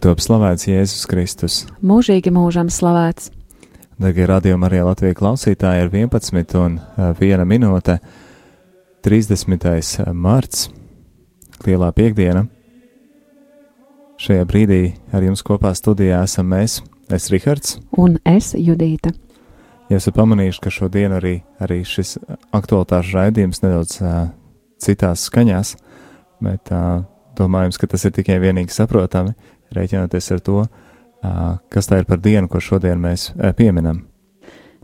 top slavēts Jēzus Kristus. Mūžīgi mūžam slavēts. Darbie radījumi arī Latvijas klausītāji ir 11 un 1 minūte 30. marts, lielā piekdiena. Šajā brīdī ar jums kopā studijā esam mēs, es Rihards. Un es Judīta. Ja esat pamanījuši, ka šodien arī, arī šis aktualitāšu raidījums nedaudz uh, citās skaņās, bet uh, domājams, ka tas ir tikai vienīgi saprotami, rēķinoties ar to, kas tā ir par dienu, ko šodien mēs pieminam.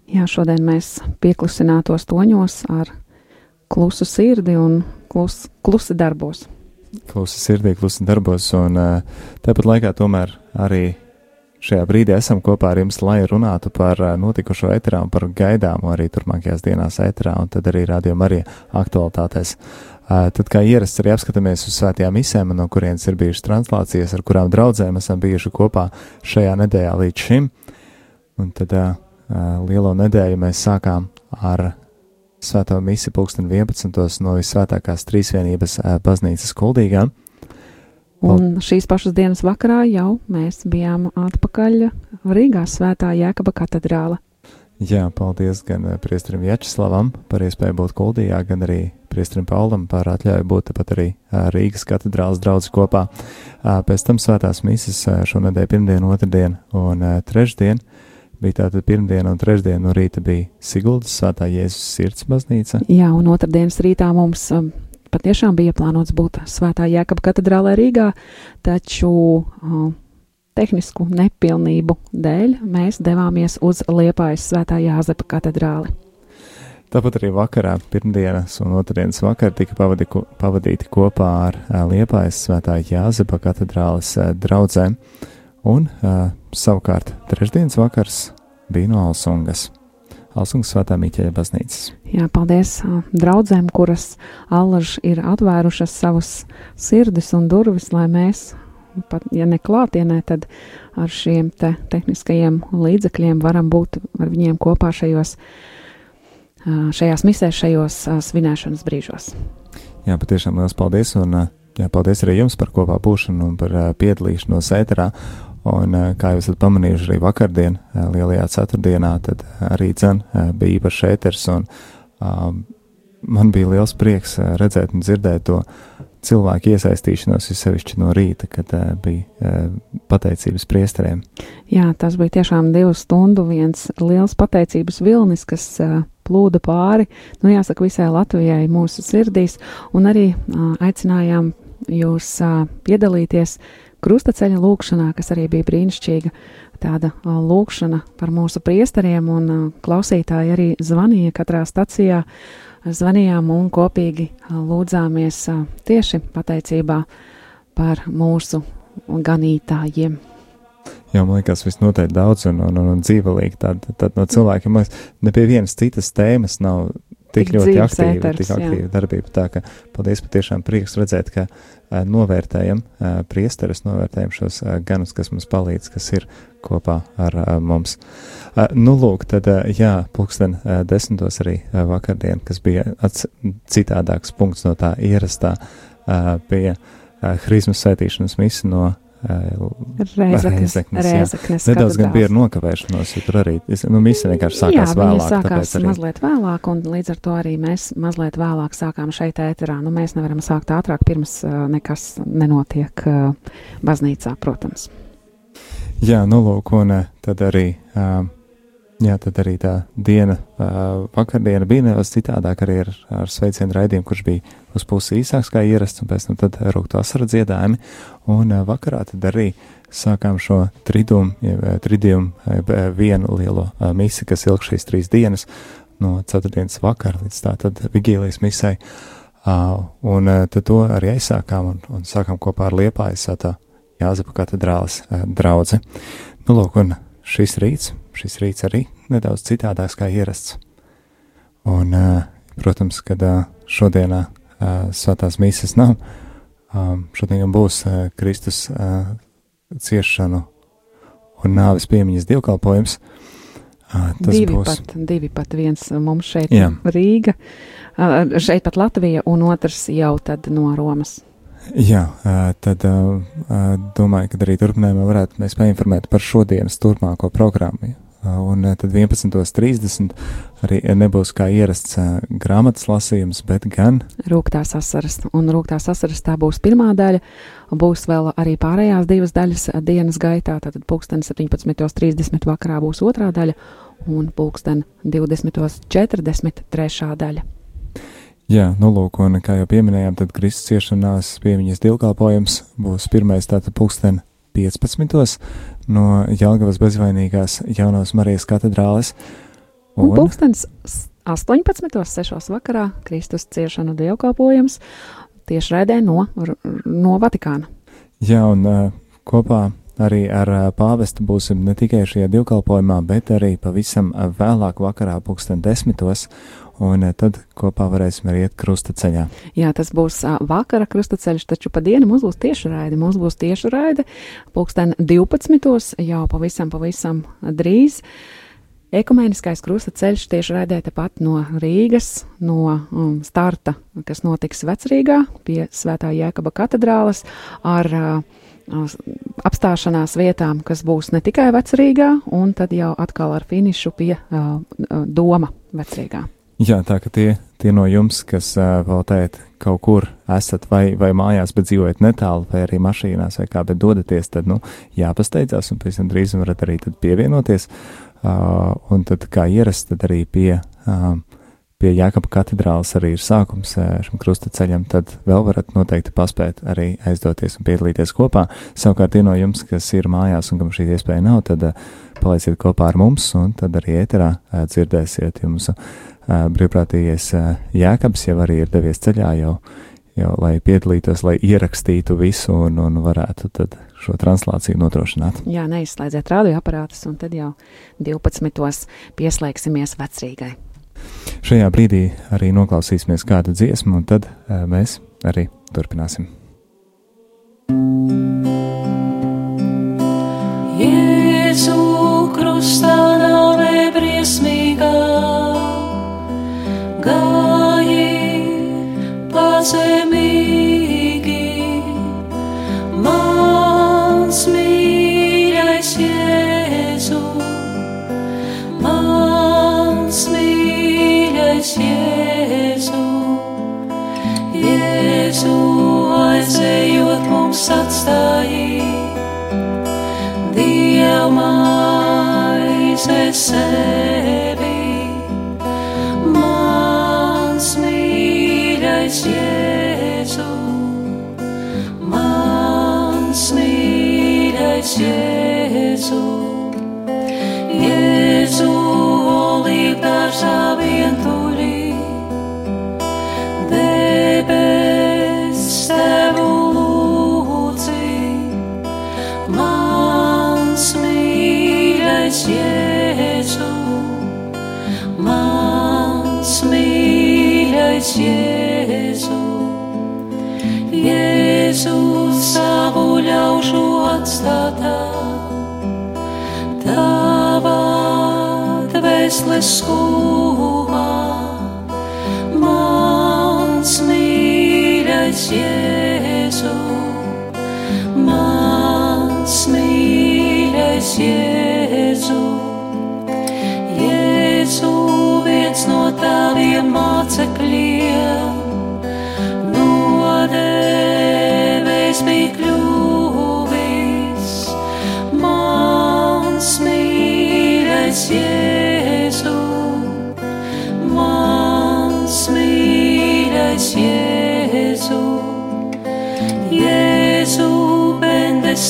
Jā, šodien mēs pieklusinātos toņos ar klusu sirdi un klus, klusi darbos. Klusi sirdī, klusi darbos, un tāpat laikā tomēr arī šajā brīdī esam kopā ar jums, lai runātu par notikušo eterā un par gaidāmo arī turpmākajās dienās eterā, un tad arī rādījuma arī aktualitātēs. Tad, kā ierasts, arī apskatāmies uz svētajām misēm, no kurienes ir bijušas translācijas, ar kurām draudzēm esam bijuši kopā šajā nedēļā līdz šim. Un tad uh, lielo nedēļu mēs sākām ar svēto misiju pulksten 11. no visvētākās trīsvienības baznīcas kuldīgām. Un šīs pašas dienas vakarā jau mēs bijām atpakaļ Rīgā svētā Jēkaba katedrāla. Jā, paldies gan priestrim Vjačeslavam par iespēju būt Kuldijā, gan arī priestrim Paulam par atļauju būt pat arī Rīgas katedrālas draudz kopā. Pēc tam svētās mises šonadēļ pirmdien, otrdien un trešdien bija tātad pirmdiena un trešdiena no rīta bija Siguldas svētā Jēzus sirds baznīca. Jā, un otrdienas rītā mums patiešām bija plānots būt Svētā Jēkaba katedrālē Rīgā, taču uh, tehnisku nepilnību dēļ mēs devāmies uz Liepājas Svētā Jāzepa katedrāli. Tāpat arī vakarā, pirmdienas un otrdienas vakarā tika pavadi, pavadīti kopā ar Liepājas Svētā Jāzepa katedrāles draugiem, un savukārt trešdienas vakars bija no Alsungas. Alsungas svētā Mīķeļa baznīcas. Jā, paldies draudzēm, kuras allaž ir atvērušas savus sirdis un durvis, lai mēs, pat ja ne klātienē, tad ar šiem te tehniskajiem līdzekļiem varam būt ar viņiem kopā šajos, šajās misēs, šajos svinēšanas brīžos. Jā, patiešām liels paldies, un jā, paldies arī jums par kopā būšanu un par piedalīšanos ēterā. Un, kā jūs esat pamanījuši arī vakardien, lielajā ceturtdienā, tad arī dzen bija īpašs ēters, un um, man bija liels prieks redzēt un dzirdēt to cilvēku iesaistīšanos, jo sevišķi no rīta, kad uh, bija uh, pateicības priesteriem. Jā, tas bija tiešām divu stundu viens liels pateicības vilnis, kas uh, plūda pāri, nu jāsaka, visai Latvijai mūsu sirdīs, un arī uh, aicinājām jūs uh, piedalīties uh, krustaceļa lūkšanā, kas arī bija brīnišķīga tāda lūkšana par mūsu priesteriem, un klausītāji arī zvanīja katrā stacijā, zvanījām un kopīgi lūdzāmies tieši pateicībā par mūsu ganītājiem. Jā, man liekas, viss noteikti daudz un, un, un, un dzīvelīgi. Tad, tad no cilvēkiem man ne pie vienas citas tēmas nav tik, ļoti aktīva, ēters, tik aktīva darbība. Tā ka paldies patiešām prieks redzēt, ka uh, novērtējam uh, priesteres, novērtējam šos uh, ganus, kas mums palīdz, kas ir kopā ar uh, mums. Uh, nu, lūk, tad, uh, jā, pulksten uh, desmitos arī uh, vakardien, kas bija citādāks punkts no tā ierastā, uh, bija uh, Hrismas svētīšanas misa no Reizeknes, Reizeknes Nedaudz gan bija nokavēšanos, jo tur arī, nu, misija vienkārši sākās Jā, vēlāk. Jā, sākās arī... mazliet vēlāk, un līdz ar to arī mēs mazliet vēlāk sākām šeit ēterā. Nu, mēs nevaram sākt ātrāk, pirms nekas nenotiek baznīcā, protams. Jā, nu, lūk, un tad arī. Uh, Jā, tad arī tā diena, vakardiena bija nedaudz citādāk arī ar, ar sveicienu raidījumu, kurš bija uz pusi īsāks kā ierasts, un pēc tam tad rūktu asara dziedājumi, un vakarā tad arī sākām šo tridumu, tridumu vienu lielo misi, kas ilg šīs trīs dienas, no ceturtdienas vakara līdz tā tad vigīlijas misai, un tad to arī aizsākām un, un sākām kopā ar Liepājas tā Jāzepa katedrāles draudze. Nu, lūk, un šis rīts, šis rīts arī nedaudz citādāks kā ierasts. Un, protams, kad šodienā svētās mīsas nav, šodien būs Kristus ciešanu un nāves piemiņas dievkalpojums. Tas divi būs pat, divi pat viens mums šeit Jā. Rīga, šeit pat Latvija un otrs jau tad no Romas. Jā, tad domāju, ka arī turpinājumā varētu mēs painformēt par šodienas turpmāko programmu. Un tad 11.30 arī nebūs kā ierasts grāmatas lasījums, bet gan rūktās asaras. Un rūktās asaras tā būs pirmā daļa, būs vēl arī pārējās divas daļas dienas gaitā. Tad pulksten 17.30 vakarā būs otrā daļa un pulksten 20.40 trešā daļa. Jā, nu lūk, un kā jau pieminējām, tad Kristus ciešanās piemiņas dievkalpojums būs pirmais tātad pulksten 15. No Jelgavas bezvainīgās jaunās Marijas katedrāles. Un, un pulkstens 18. 6. vakarā Kristus ciešanu dievkalpojums tieši raidē no, no Vatikāna. Jā, un uh, kopā arī ar uh, pāvestu būsim ne tikai šajā divkalpojumā, bet arī pavisam vēlāk vakarā pulksten desmitos, un eh, tad kopā varēsim arī iet krustaceļā. Jā, tas būs vakara krustaceļš, taču pa dienu mums būs tieši raidi. Mums būs tieši raidi pulksten 12. jau pavisam, pavisam drīz. Ekumēniskais krustaceļš tieši raidē tepat no Rīgas, no um, starta, kas notiks Vecrīgā pie Svētā Jēkaba katedrāles ar uh, apstāšanās vietām, kas būs ne tikai vecrīgā, un tad jau atkal ar finišu pie uh, doma vecrīgā. Jā, tā ka tie, tie no jums, kas uh, vēl tēt kaut kur esat vai, vai mājās, bet dzīvojat netālu, vai arī mašīnās, vai kā, bet dodaties, tad, nu, jāpasteidzās, un pēc tam drīz varat arī pievienoties, uh, un tad, kā ierasts, tad arī pie, uh, pie Jākapa katedrāles arī ir sākums uh, šim krusta ceļam, tad vēl varat noteikti paspēt arī aizdoties un piedalīties kopā. Savukārt tie no jums, kas ir mājās un kam šī iespēja nav, tad uh, palaiciet kopā ar mums, un tad arī ēterā uh, dzirdēsiet jums. Uh, brīvprātīgais Jēkabs jau arī ir devies ceļā jau, jau lai piedalītos, lai ierakstītu visu un, un varētu tad šo translāciju nodrošināt. Jā, neizslēdziet radioaparātus un tad jau 12. pieslēgsimies vecrīgai. Šajā brīdī arī noklausīsimies kādu dziesmu, un tad mēs arī turpināsim. Jēzu gāji pazemīgi. Mans mīļais Jēzu, mans mīļais Jēzu, Jēzu aizējot mums atstāji, Dievmais esi. Jēzu, Jēzu, olīvdārzā vientuļī, debes atstātā, tava dvēseles skūmā, mans mīļais Jēzu, mans mīļais Jēzu. Jēzu viens no taviem mācekļiem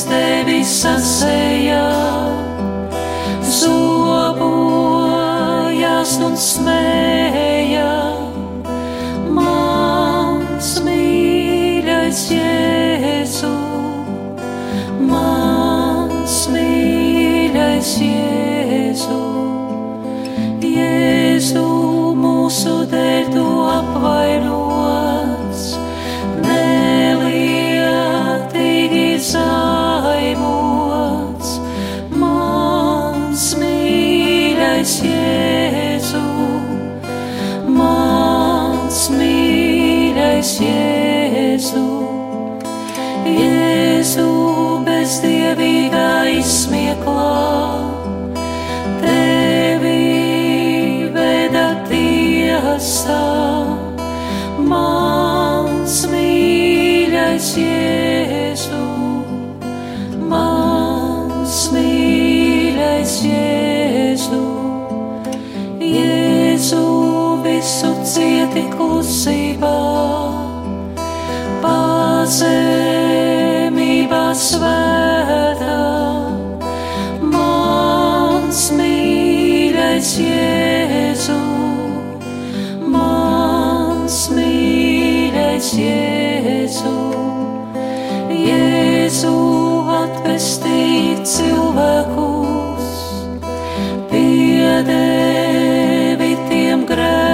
tevi sasējā, zobojas un smējā. Klusībā, pazemībā svētā. Mans mīļais Jēzu, mans mīļais Jēzu, Jēzu atpestīt cilvēkus, piedevi tiem grēkus,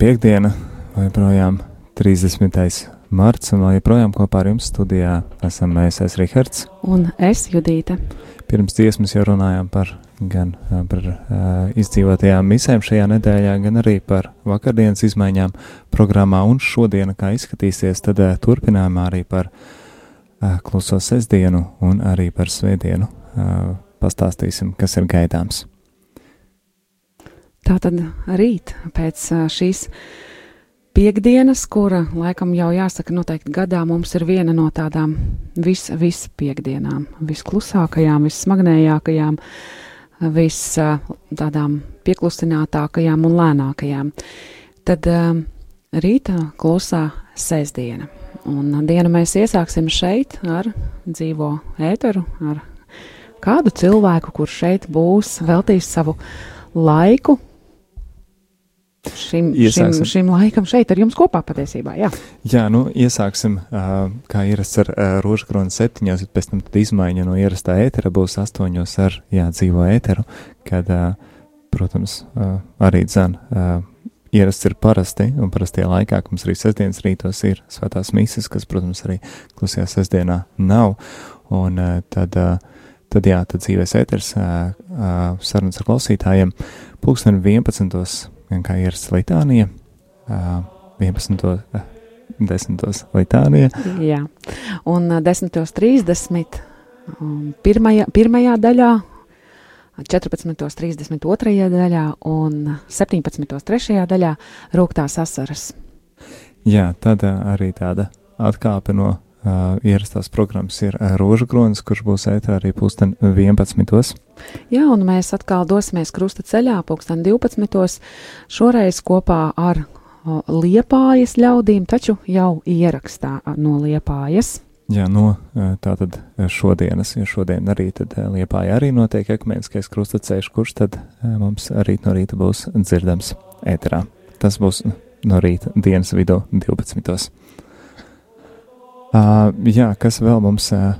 piekdiena, vēl joprojām 30. marts, un vēl joprojām kopā ar jums studijā esam mēs, es Rihards. Un es, Judīte. Pirms dziesmas jau runājām par gan par uh, izdzīvotajām misēm šajā nedēļā, gan arī par vakardienas izmaiņām programmā, un šodiena, kā izskatīsies, tad uh, turpinājumā arī par uh, kluso sestdienu un arī par svētdienu. Uh, pastāstīsim, kas ir gaidāms. Tā tad rīt pēc šīs piekdienas, kura laikam jau jāsaka, noteikti gadā mums ir viena no tādām vis, vis piekdienām, visklusākajām, vissmagnējākajām, vis tādām pieklusinātākajām un lēnākajām. Tad rīta klusā sēsdiena. Un dienu mēs iesāksim šeit ar dzīvo ēteru, ar kādu cilvēku, kurš šeit būs, veltīs savu laiku šim, šim, Iesāksim. šim laikam šeit ar jums kopā patiesībā. Jā, Jā, nu, iesāksim, uh, kā ierasts ar uh, rožkroni septiņos, bet pēc tam izmaiņa no ierastā ētera būs astoņos ar, jā, dzīvo ēteru, kad, uh, protams, uh, arī dzan, uh, ierasts ir parasti, un parastajā laikā, ka mums arī sestdienas rītos ir svētās mises, kas, protams, arī klusajā sestdienā nav, un uh, tad, uh, tad, jā, tad dzīvēs ēters, sarunas ar klausītājiem, pulksten 11. Kā ierasts litānija, uh, 11. Uh, 10. litānija. jā. un ā, 10.30. um, pirmajā, pirmajā daļā, 14.32. daļā un 17.3. daļā rūktās asaras. Jā, tad arī tāda atkāpe no uh, ierastās programmas ir Rožu kronis, kurš būs ētrā arī pulksten 11. Jā, un mēs atkal dosimies krusta ceļā, pulksten 12. šoreiz kopā ar o, liepājas ļaudīm, taču jau ierakstā no liepājas. Jā, no tātad uh, šodienas, jo šodien arī tad Liepāja arī notiek ekumeniskais krustaceļš, kurš tad mums rīt no rīta būs dzirdams ēterā. Tas būs no rīta dienas vidū 12. Uh, jā, kas vēl mums uh,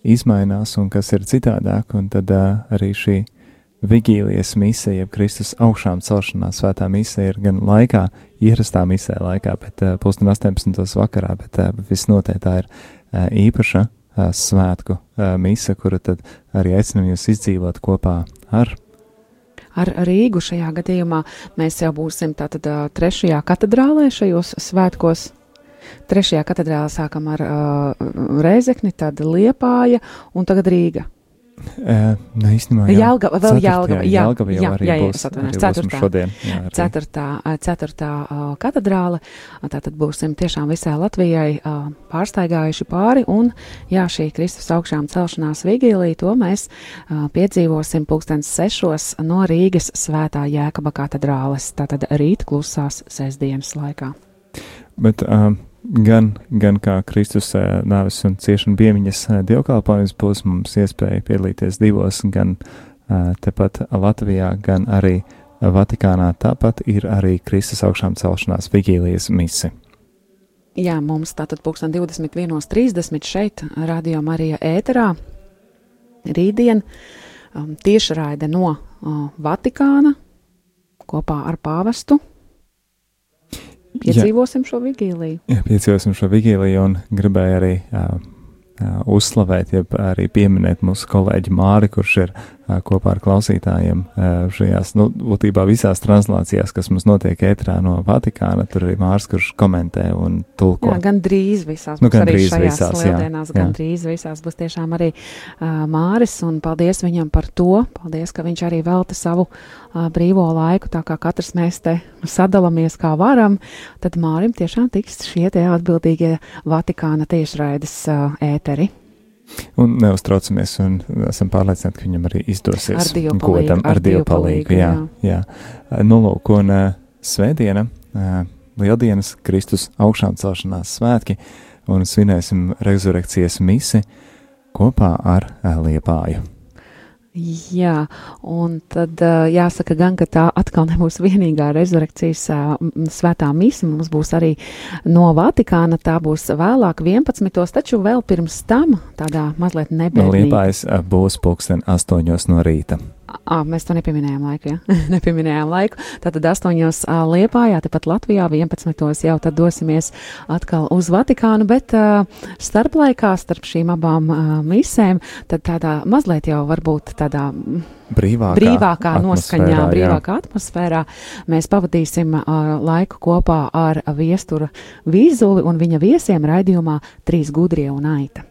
izmainās un kas ir citādāk, un tad uh, arī šī vigīlijas misija, jeb Kristus augšām celšanās svētā misija ir gan laikā, ierastā misija laikā, bet uh, pusdien 18. vakarā, bet uh, visnotiek tā ir uh, īpaša uh, svētku uh, mise, kuru tad arī aicinam jūs izdzīvot kopā ar Ar Rīgu šajā gadījumā mēs jau būsim tātad trešajā katedrālē šajos svētkos. Trešajā katedrālē sākam ar uh, Rēzekni, tad Liepāja un tagad Rīga. Uh, ne, īstenībā, jā. Jelgava, vēl Jelgava, jā, Jelgava jau jā, arī jā, jā, būs. arī būs ceturtā. šodien. Jā, arī. Ceturtā, ceturtā ā, katedrāle. Tātad būsim tiešām visai Latvijai ā, pārstaigājuši pāri. Un jā, šī Kristus augšām celšanās vigīlija, to mēs ā, piedzīvosim pulkstens sešos no Rīgas svētā Jēkaba katedrāles. Tātad rīt klusās sestdienas laikā. Bet um, gan, gan kā Kristus nāves un ciešanu piemiņas dievkalpojums būs mums iespēja piedalīties divos, gan tepat Latvijā, gan arī Vatikānā. Tāpat ir arī Kristus augšām celšanās vigīlijas mise. Jā, mums tātad pulksten 21.30 šeit, Radio Marija ēterā. Rītdien um, tiešraide no uh, Vatikāna kopā ar pāvestu. Piedzīvosim šo vigīliju. Jā, piedzīvosim šo vigīliju un gribēju arī uh, uh, uzslavēt, jeb arī pieminēt mūsu kolēģi Māri, kurš ir kopā ar klausītājiem šajās, nu, būtībā visās translācijās, kas mums notiek ētrā no Vatikāna. Tur arī Mārs, kurš komentē un tulko. Jā, gan drīz visās, Nu, būs arī gandrīz šajās visās, jā, lieldienās, jā. gan drīz visās būs tiešām arī uh, Māris, un paldies viņam par to, paldies, ka viņš arī velta savu uh, brīvo laiku, tā kā katrs mēs te sadalāmies kā varam, tad Mārim tiešām tiks šie te atbildīgie Vatikāna tiešraides uh, ēteri. Un neuztraucamies, un esam pārliecināti, ka viņam arī izdosies. Ar Dievu godam, ar ar Dievu palīgu. palīgu, Jā, jā. Nu, lūk, un uh, svētdiena, uh, lieldienas, Kristus augšām celšanās svētki, un svinēsim rezurekcijas misi kopā ar uh, Liepāju. Jā, un tad jāsaka gan, ka tā atkal nebūs vienīgā rezurekcijas svētā misa. Mums būs arī no Vatikāna, tā būs vēlāk 11. taču vēl pirms tam tādā mazliet No nebēdīga. Liepājas būs pulksten astoņos no rīta. À, mēs to nepieminējām laiku, jā. nepieminējām laiku. Tātad 8. Liepājā, tepat Latvijā 11. jau tad dosimies atkal uz Vatikānu, bet uh, starplaikā starp šīm abām uh, misēm, tad tādā mazliet jau varbūt tādā Brīvākā, brīvākā noskaņā, atmosfērā, jā. brīvākā atmosfērā. Mēs pavadīsim uh, laiku kopā ar viesturu Vīzuli un viņa viesiem raidījumā Trīs gudrie un aita.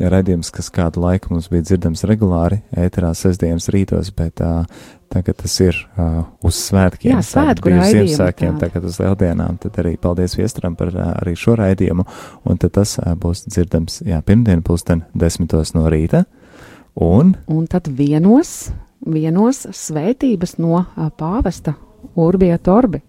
Jā, raidījums, kas kādu laiku mums bija dzirdams regulāri, ēterā sestdienas rītos, bet uh, tagad tas ir uh, uz svētkiem. Jā, svētku raidījumi Ziemassvētkiem, tagad uz lieldienām, tad arī paldies Viestram par uh, arī šo raidījumu, un tad tas uh, būs dzirdams, jā, pirmdien pulsten desmitos no rīta, un Un tad vienos, vienos svētības no uh, pāvesta Urbija Torbi.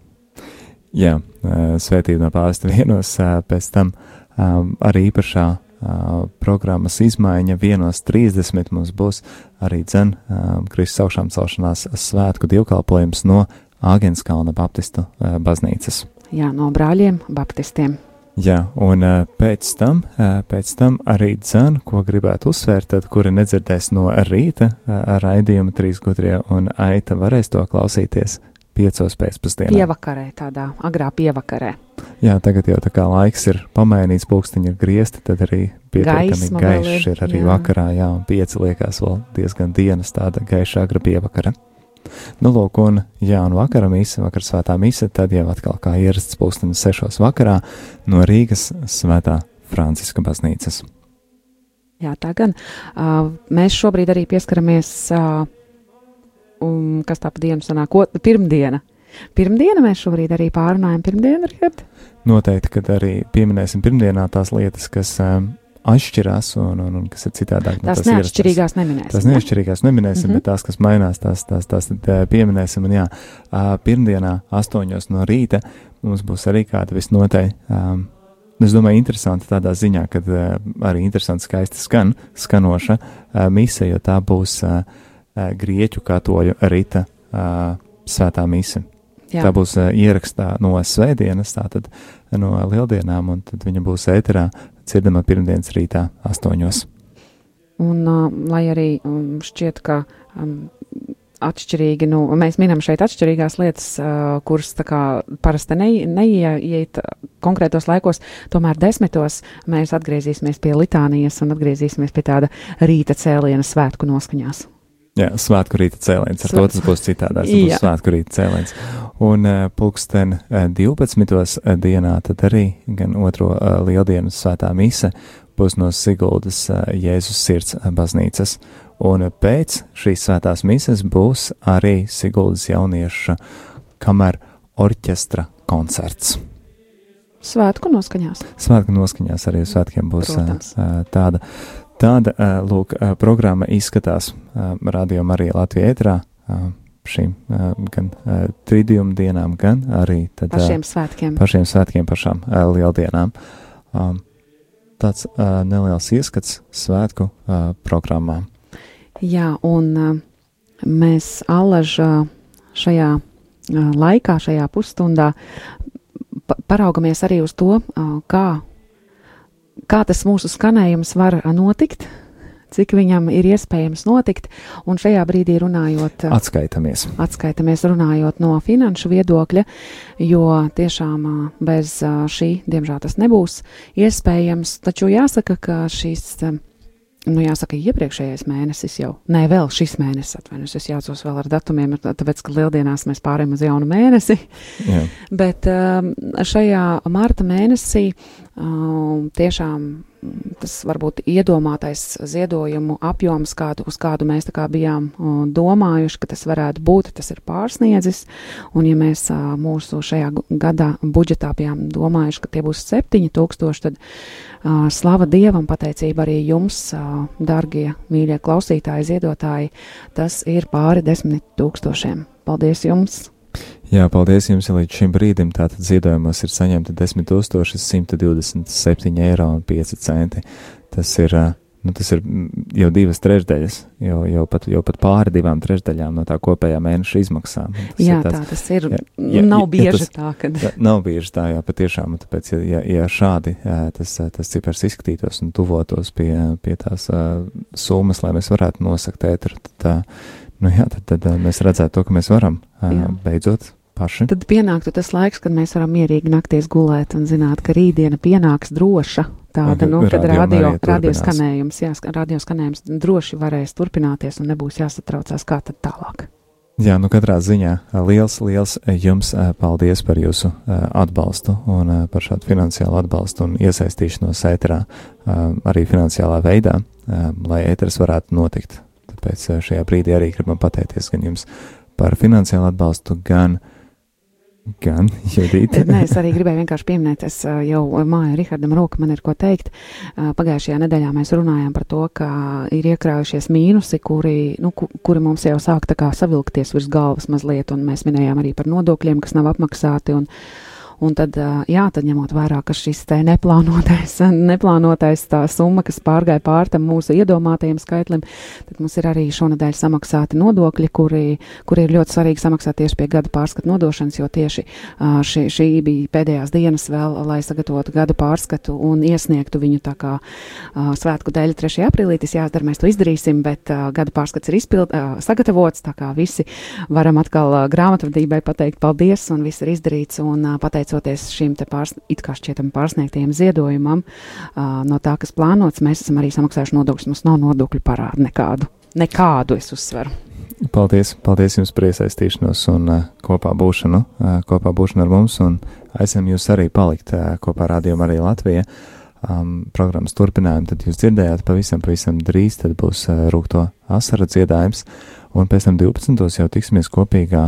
Jā, ā, svētība no pāvesta vienos, ā, pēc tam um, arī īpašā uh, programmas izmaiņa vienos 30 mums būs arī dzen um, Kristus augšām celšanās svētku dievkalpojums no Āgenskalna Baptistu uh, baznīcas. Jā, no brāļiem Baptistiem. Jā, un uh, pēc tam, uh, pēc tam arī dzēn, ko gribētu uzsvērt, tad, kuri nedzirdēs no rīta uh, raidījuma trīs gudrie un aita varēs to klausīties piecos pēcpusdienā. Pievakarē, tādā agrā pievakarē. Jā, tagad jau tā kā laiks ir pamainīts, pulksteņi ir griezti, tad arī pietiekami gaišs ir, arī jā. vakarā, jā, un pieci liekas vēl diezgan dienas tāda gaiša agra pievakara. Nu, lūk, un, jā, un vakara mīsa, vakar svētā mīsa, tad jau atkal kā ierasts pulkstenis sešos vakarā no Rīgas svētā Franciska baznīcas. Jā, tā gan. Uh, mēs šobrīd arī pieskaramies, uh, um, kas tā pa dienu sanāk, ko, pirmdiena. Pirmdiena mēs šobrīd arī pārunājam pirmdienu, Richard. Noteikti, kad arī pieminēsim pirmdienā tās lietas, kas um, atšķirās un, un, un kas ir citādāk. no Tās ierastās. neatšķirīgās neminēsim. Tās ne? neatšķirīgās neminēsim, mm. -hmm. bet tās, kas mainās, tās, tās, tās eh, pieminēsim. Un, jā, pirmdienā, astoņos no rīta, mums būs arī kāda visnotaļ. Um, Es domāju, interesanti tādā ziņā, ka uh, arī interesanti, skaisti skan, skanoša uh, mise, jo tā būs uh, grieķu katoļu rīta uh, svētā mise. Jā. Tā būs ierakstā no svētdienas, tātad no lieldienām, un tad viņa būs ēterā dzirdama pirmdienas rītā astoņos. Un, lai arī um, šķiet, ka um, atšķirīgi, nu, mēs minam šeit atšķirīgās lietas, uh, kuras tā kā parasti ne, neieiet konkrētos laikos, tomēr desmitos mēs atgriezīsimies pie litānijas un atgriezīsimies pie tāda rīta cēliena svētku noskaņās. Jā, svētku rīta cēliens. Ar Svē- to tas būs citādāk. Tas būs svētku rīta cēliens. Un uh, pulksten uh, 12. dienā tad arī gan otro lieldienu svētā mise būs no Siguldas Jēzus sirds baznīcas. un pēc šīs svētās mises būs arī Siguldas jaunieša kamera orķestra koncerts. Svētku noskaņās. Svētku noskaņās arī svētkiem būs Protams. tāda, tāda lūk, programma izskatās Radio Marija Latvijā ētrā šīm gan tridījuma dienām, gan arī tad, Par ā, šiem svētkiem. pašiem svētkiem, pašām lieldienām. Tāds neliels ieskats svētku programmā. Jā, un mēs allažā šajā laikā, šajā pusstundā pa paraugamies arī uz to, kā, kā tas mūsu skanējums var uh, notikt, cik viņam ir iespējams notikt, un šajā brīdī runājot. uh, Atskaitamies. atskaitamies runājot no finanšu viedokļa, jo tiešām ā, bez šī, diemžēl, tas nebūs iespējams. Taču jāsaka, ka šīs, nu, jāsaka, iepriekšējais mēnesis jau, nē, vēl šis mēnesis, atvainojos, es jācos vēl ar datumiem, tāpēc, ka lieldienās mēs pārējām uz jaunu mēnesi. Jā. Bet um, šajā marta mēnesī um, tiešām tas varbūt iedomātais ziedojumu apjoms, kādu, uz kādu mēs kā bijām domājuši, ka tas varētu būt, tas ir pārsniedzis. Un ja mēs mūsu šajā gadā budžetā bijām domājuši, ka tie būs 7000, tad slava Dievam, pateicība arī jums, dargie, mīļie klausītāji, ziedotāji, tas ir pāri desmit tūkstošiem. Paldies jums! Jā, paldies jums, ja līdz šim brīdim tātad ziedojumos ir saņemta 10 127 eiro un 5 centi. Tas ir, nu, tas ir jau divas trešdaļas, jau, jau, pat, jau pat pāri divām trešdaļām no tā kopējā mēneša izmaksām. Tas Jā, ir tā tas ir. jā, jā, Nav ja bieži tas- tā, ka. Jā, Nav bieži tā, jā, patiešām. Tāpēc, ja, ja, ja šādi ā, tas, tas cipars izskatītos un tuvotos pie, pie tās uh, summas, lai mēs varētu nosakt ētru, tad, uh, nu, jā, tad, tad uh, mēs redzētu to, ka mēs varam uh, Jā. beidzot paši. Tad pienāktu tas laiks, kad mēs varam mierīgi nakties gulēt un zināt, ka rītdiena pienāks droša. Tāda, nu, ka kad radio radio, skanējums, jā, radio skanējums droši varēs turpināties un nebūs jāsatraucās, kā tad tālāk. Jā, nu katrā ziņā ā, liels, liels jums paldies par jūsu atbalstu un par šādu finansiālu atbalstu un iesaistīšanos ēterā, arī finansiālā veidā, lai ēteris varētu notikt. Tāpēc ā, šajā brīdī arī gribam pateikties gan jums par finansiālu atbalstu, gan, gan Judīt. Nē, es arī gribēju vienkārši pieminēt, es ā, jau māju Rihardam Roku, man ir ko teikt. Ā, Pagājušajā nedēļā mēs runājām par to, ka ir iekrājušies mīnusi, kuri, nu, ku- kuri mums jau sāk tā kā savilkties virs galvas mazliet, un mēs minējām arī par nodokļiem, kas nav apmaksāti. Un, Un tad, jā, tad ņemot vērā, ka šis te neplānotais, neplānotais tā summa, kas pārgāja pār tam mūsu iedomātajiem skaitlim, tad mums ir arī šonadēļ samaksāti nodokļi, kuri, kuri ir ļoti svarīgi samaksāt tieši pie gada pārskatu nodošanas, jo tieši šī, šī bija pēdējās dienas vēl, lai sagatavotu gada pārskatu un iesniegtu viņu tā kā svētku dēļ 3. aprīlī. Tas jāizdara, mēs to izdarīsim, bet gada pārskats ir izpild, sagatavots, tā kā visi varam atkal grāmatvedībai pateikt paldies, un viss ir izdarīts, un ā, pateicoties šim pārs, it kā šķietam pārsniegtiem ziedojumam, ā, no tā, kas plānots, mēs esam arī samaksājuši nodokļus, mums nav nodokļu parādu nekādu. Nekādu es uzsveru. Paldies, paldies jums par iesaistīšanos un uh, kopā būšanu, uh, kopā būšanu ar mums, aicinām jūs arī palikt uh, kopā ar Radio Mariju Latviju. Um, programmas turpinājumu, tad jūs dzirdējāt pavisam, pavisam drīz, tad būs uh, rūkto asara dziedājums, un pēc tam 12. jau tiksimies kopīgā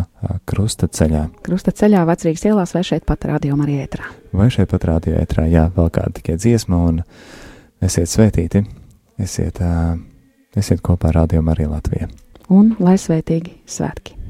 krusta ceļā. Krusta ceļā vecrīgas ielās vai šeit pat rādījumā arī ētrā. Vai šeit pat radio ētrā, jā, vēl kāda tikai dziesma, un esiet svētīti, esiet, uh, esiet kopā ar Radio Mariju Latviju. Un lai svētīgi svētki!